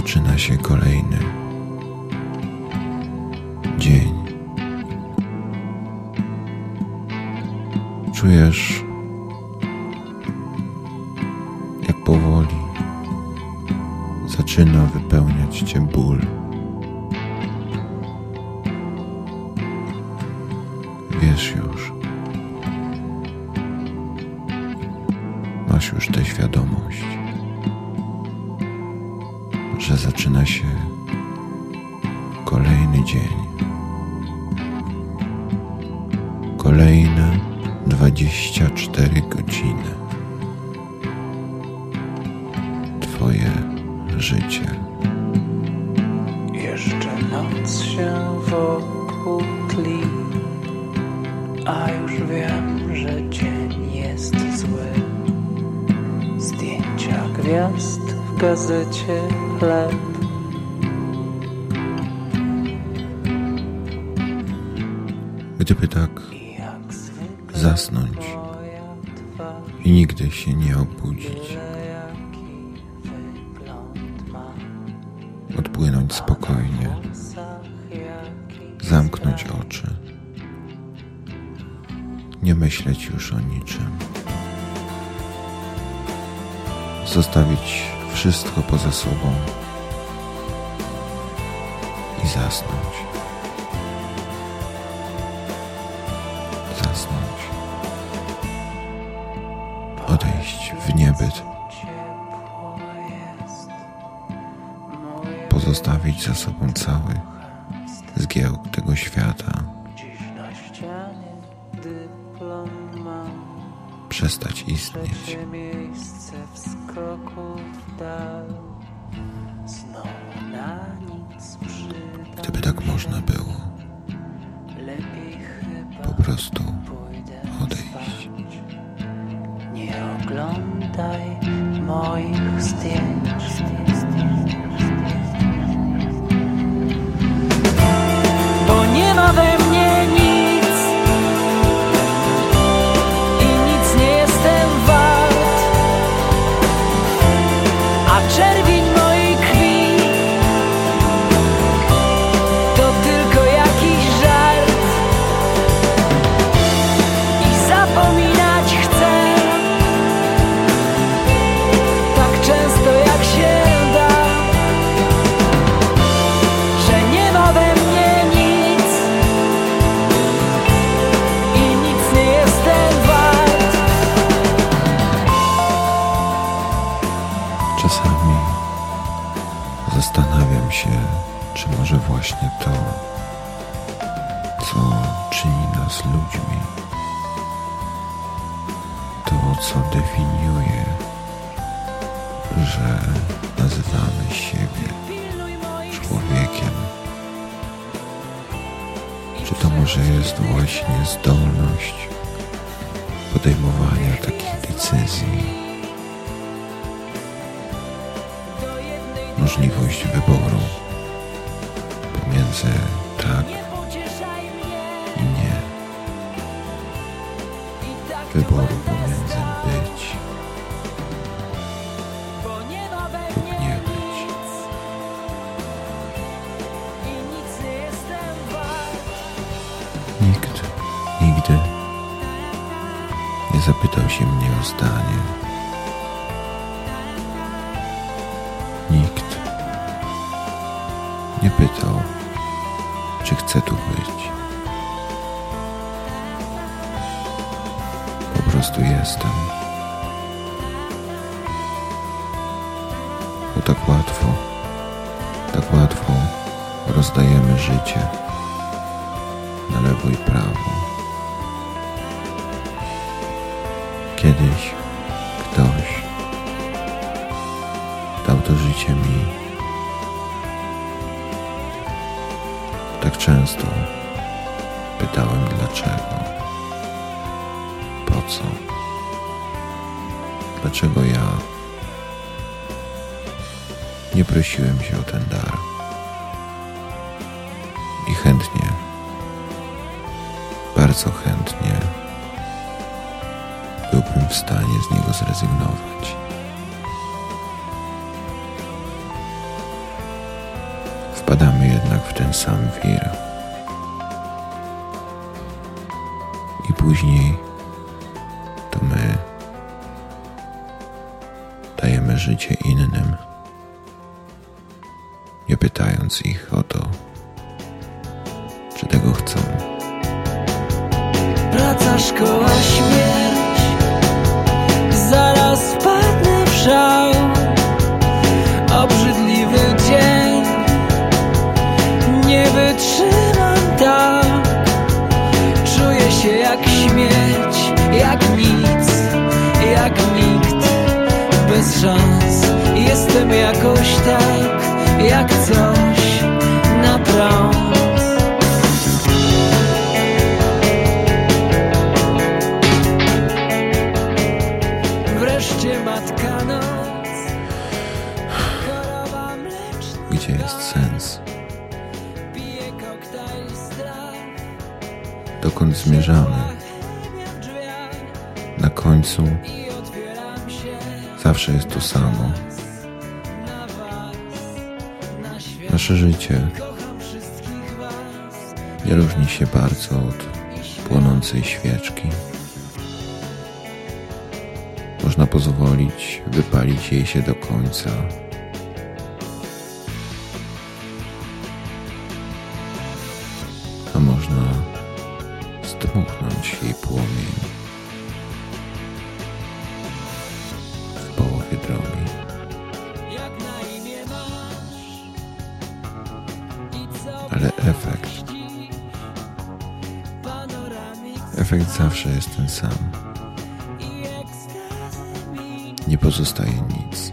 zaczyna się kolejny dzień. Czujesz, jak powoli zaczyna wypełniać cię ból. Wiesz już, masz już tę świadomość, zaczyna się kolejny dzień. Kolejne 24 godziny. Twoje życie. Jeszcze noc się wokół tli, a już wiem, że dzień jest zły. Zdjęcia gwiazd gazecie chleb. Gdyby tak zasnąć i nigdy się nie obudzić, odpłynąć spokojnie, zamknąć oczy, nie myśleć już o niczym, zostawić wszystko poza sobą i zasnąć. Zasnąć. Odejść w niebyt, pozostawić za sobą cały zgiełk tego świata, przestać istnieć. Gdyby tak można było, Lepiej chyba po prostu pójdę odejść. Nie oglądaj moich zdjęć. Czy to może jest właśnie zdolność podejmowania takich decyzji? możliwość wyboru pomiędzy tak i nie, wyboru pomiędzy zapytał się mnie o zdanie. Nikt nie pytał, czy chcę tu być. Po prostu jestem. Bo tak łatwo, tak łatwo rozdajemy życie na lewo i prawo. Kiedyś ktoś dał to życie mi. Tak często pytałem dlaczego, po co, dlaczego ja, Nie prosiłem się o ten dar. I chętnie, bardzo chętnie byłbym w stanie z niego zrezygnować. Wpadamy jednak w ten sam wir. I później to my dajemy życie innym, nie pytając ich o to, czy tego chcą. Praca, szkoła, śmierć szans Jestem jakoś tak Jak coś Naprawdę Wreszcie matka noc. Gdzie jest sens? Dokąd zmierzamy? Na końcu zawsze jest to samo. Nasze życie nie różni się bardzo od płonącej świeczki. Można pozwolić wypalić jej się do końca. A można zdmuchnąć jej płomień efekt zawsze jest ten sam. Nie pozostaje nic.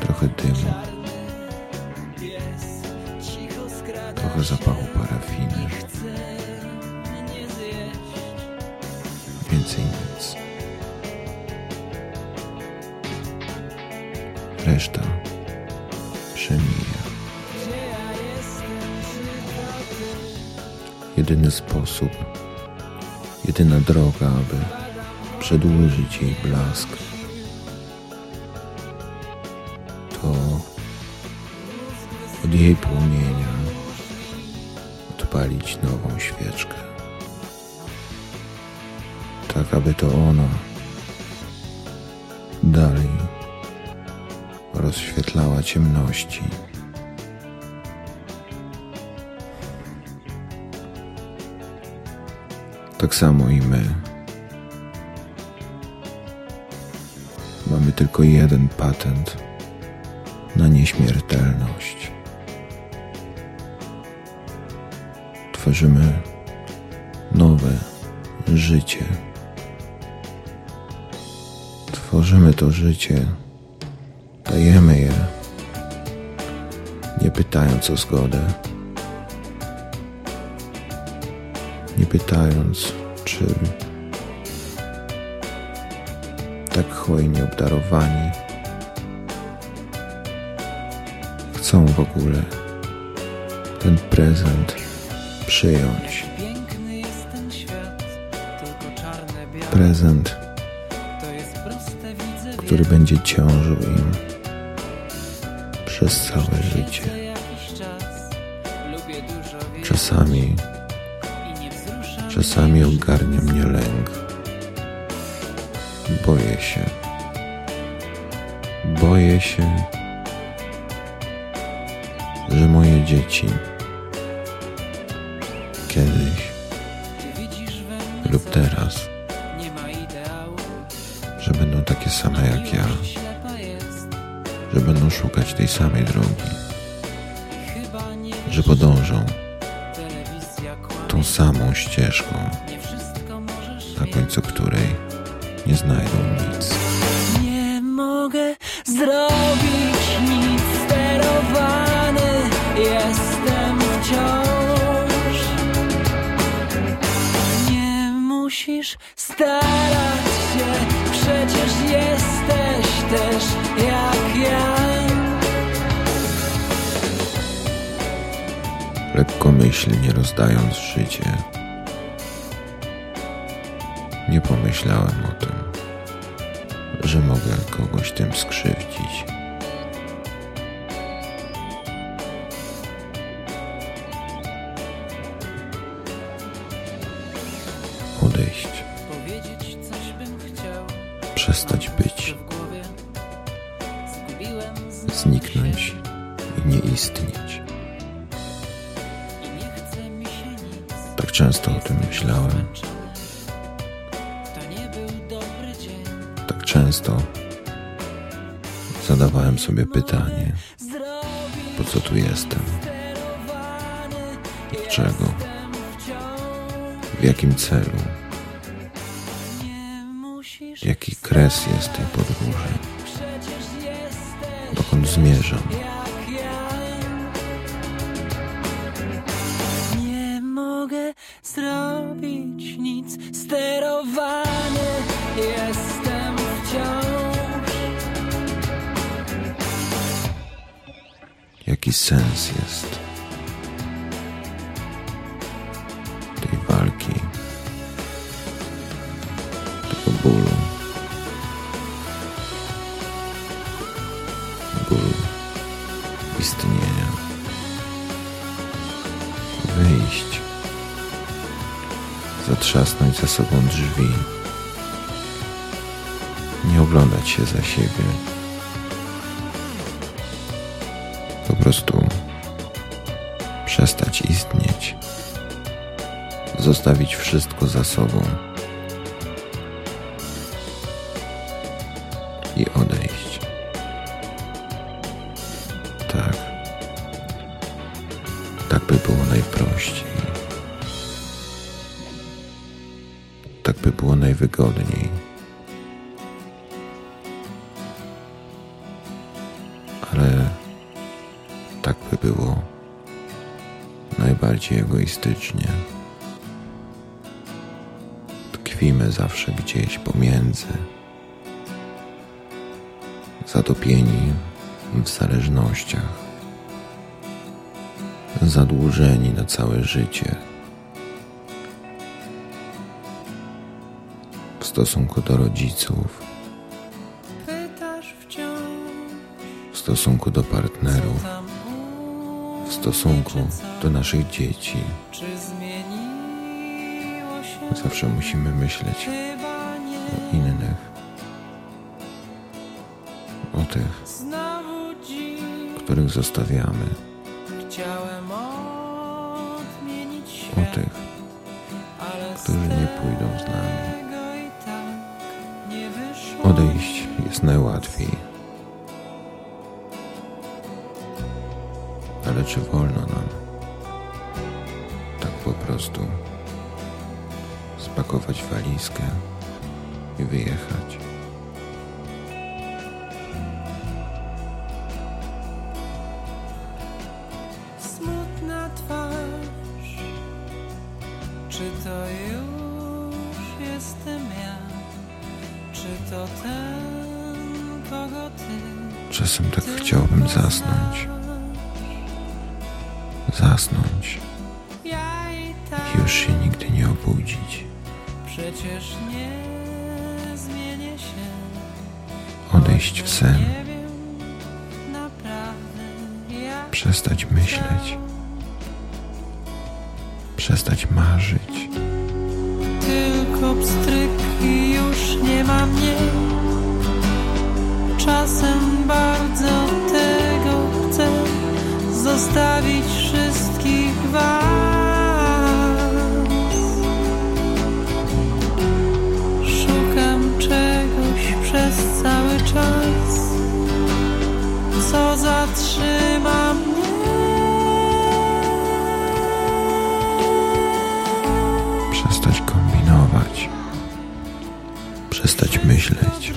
Trochę dymu, trochę zapachu parafiny, więcej nic. Reszta przemija. Jedyny sposób, jedyna droga, aby przedłużyć jej blask, to od jej płomienia odpalić nową świeczkę. Tak, aby to ona dalej rozświetlała ciemności. Tak samo i my. Mamy tylko jeden patent na nieśmiertelność. Tworzymy nowe życie. Tworzymy to życie, dajemy je, nie pytając o zgodę. Pytając, czy tak hojnie obdarowani chcą w ogóle ten prezent przyjąć. Piękny jest ten świat, tylko czarne, białe Prezent, To jest proste, widzę który będzie ciążył im przez całe życie. Czasami, czasami ogarnia mnie lęk. Boję się. Boję się, że moje dzieci kiedyś lub teraz, że będą takie same jak ja, że będą szukać tej samej drogi, że podążą tą samą ścieżką, Nie wszystko możesz na końcu której nie znajdą nic. Nie mogę zrobić nic sterowany Jestem wciąż Nie musisz starać się Przecież jesteś też Lekkomyślnie rozdając życie, nie pomyślałem o tym, że mogę kogoś tym skrzywdzić. Zadawałem sobie pytanie, po co tu jestem, jestem wciąż. w jakim celu, jaki kres jest tej podróży, dokąd zmierzam. Jaki sens jest tej walki, tego bólu, bólu istnienia, wyjść, zatrzasnąć za sobą drzwi, nie oglądać się za siebie. Prostu przestać istnieć, zostawić wszystko za sobą i odejść. Tak. Tak by było najprościej. Tak by było najwygodniej. Było najbardziej egoistycznie. Tkwimy zawsze gdzieś pomiędzy, zatopieni w zależnościach, zadłużeni na całe życie. W stosunku do rodziców, w stosunku do partnerów, stosunku do naszych dzieci. Zawsze musimy myśleć o innych, o tych, których zostawiamy, o tych, którzy nie pójdą z nami. Odejść jest najłatwiej. Ale czy wolno nam tak po prostu spakować walizkę i wyjechać? Smutna twarz, czy to już jestem ja? Czy to ten, kogo ty? Czasem tak chciałbym zasnąć, zasnąć i już się nigdy nie obudzić. przecież nie zmienię się. Odejść w sen, przestać myśleć, przestać marzyć. tylko pstryki już nie ma mnie. Czasem bardzo tego chcę zostawić wszystkich was. Szukam czegoś przez cały czas, co zatrzyma mnie. Przestać kombinować, przestać myśleć,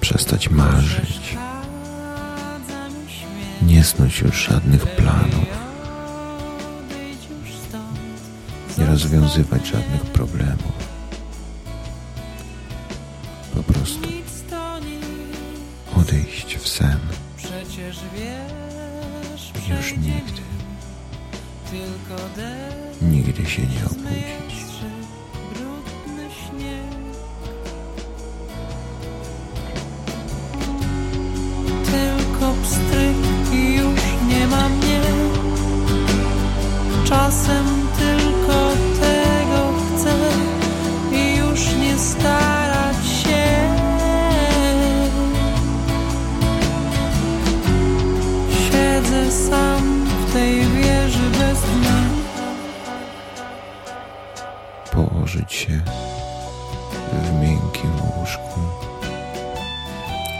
przestać marzyć, nie snuć już żadnych planów, nie rozwiązywać żadnych problemów. Po prostu odejść w sen. Przecież wiesz, Już nigdy, nigdy się nie obudzić.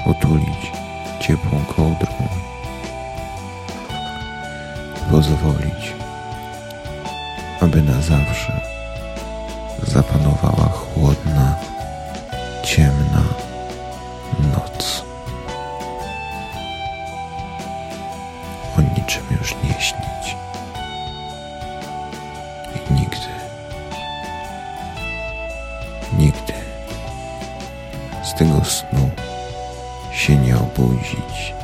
otulić ciepłą kołdrą, pozwolić, aby na zawsze zapanowała chłodna obuzić.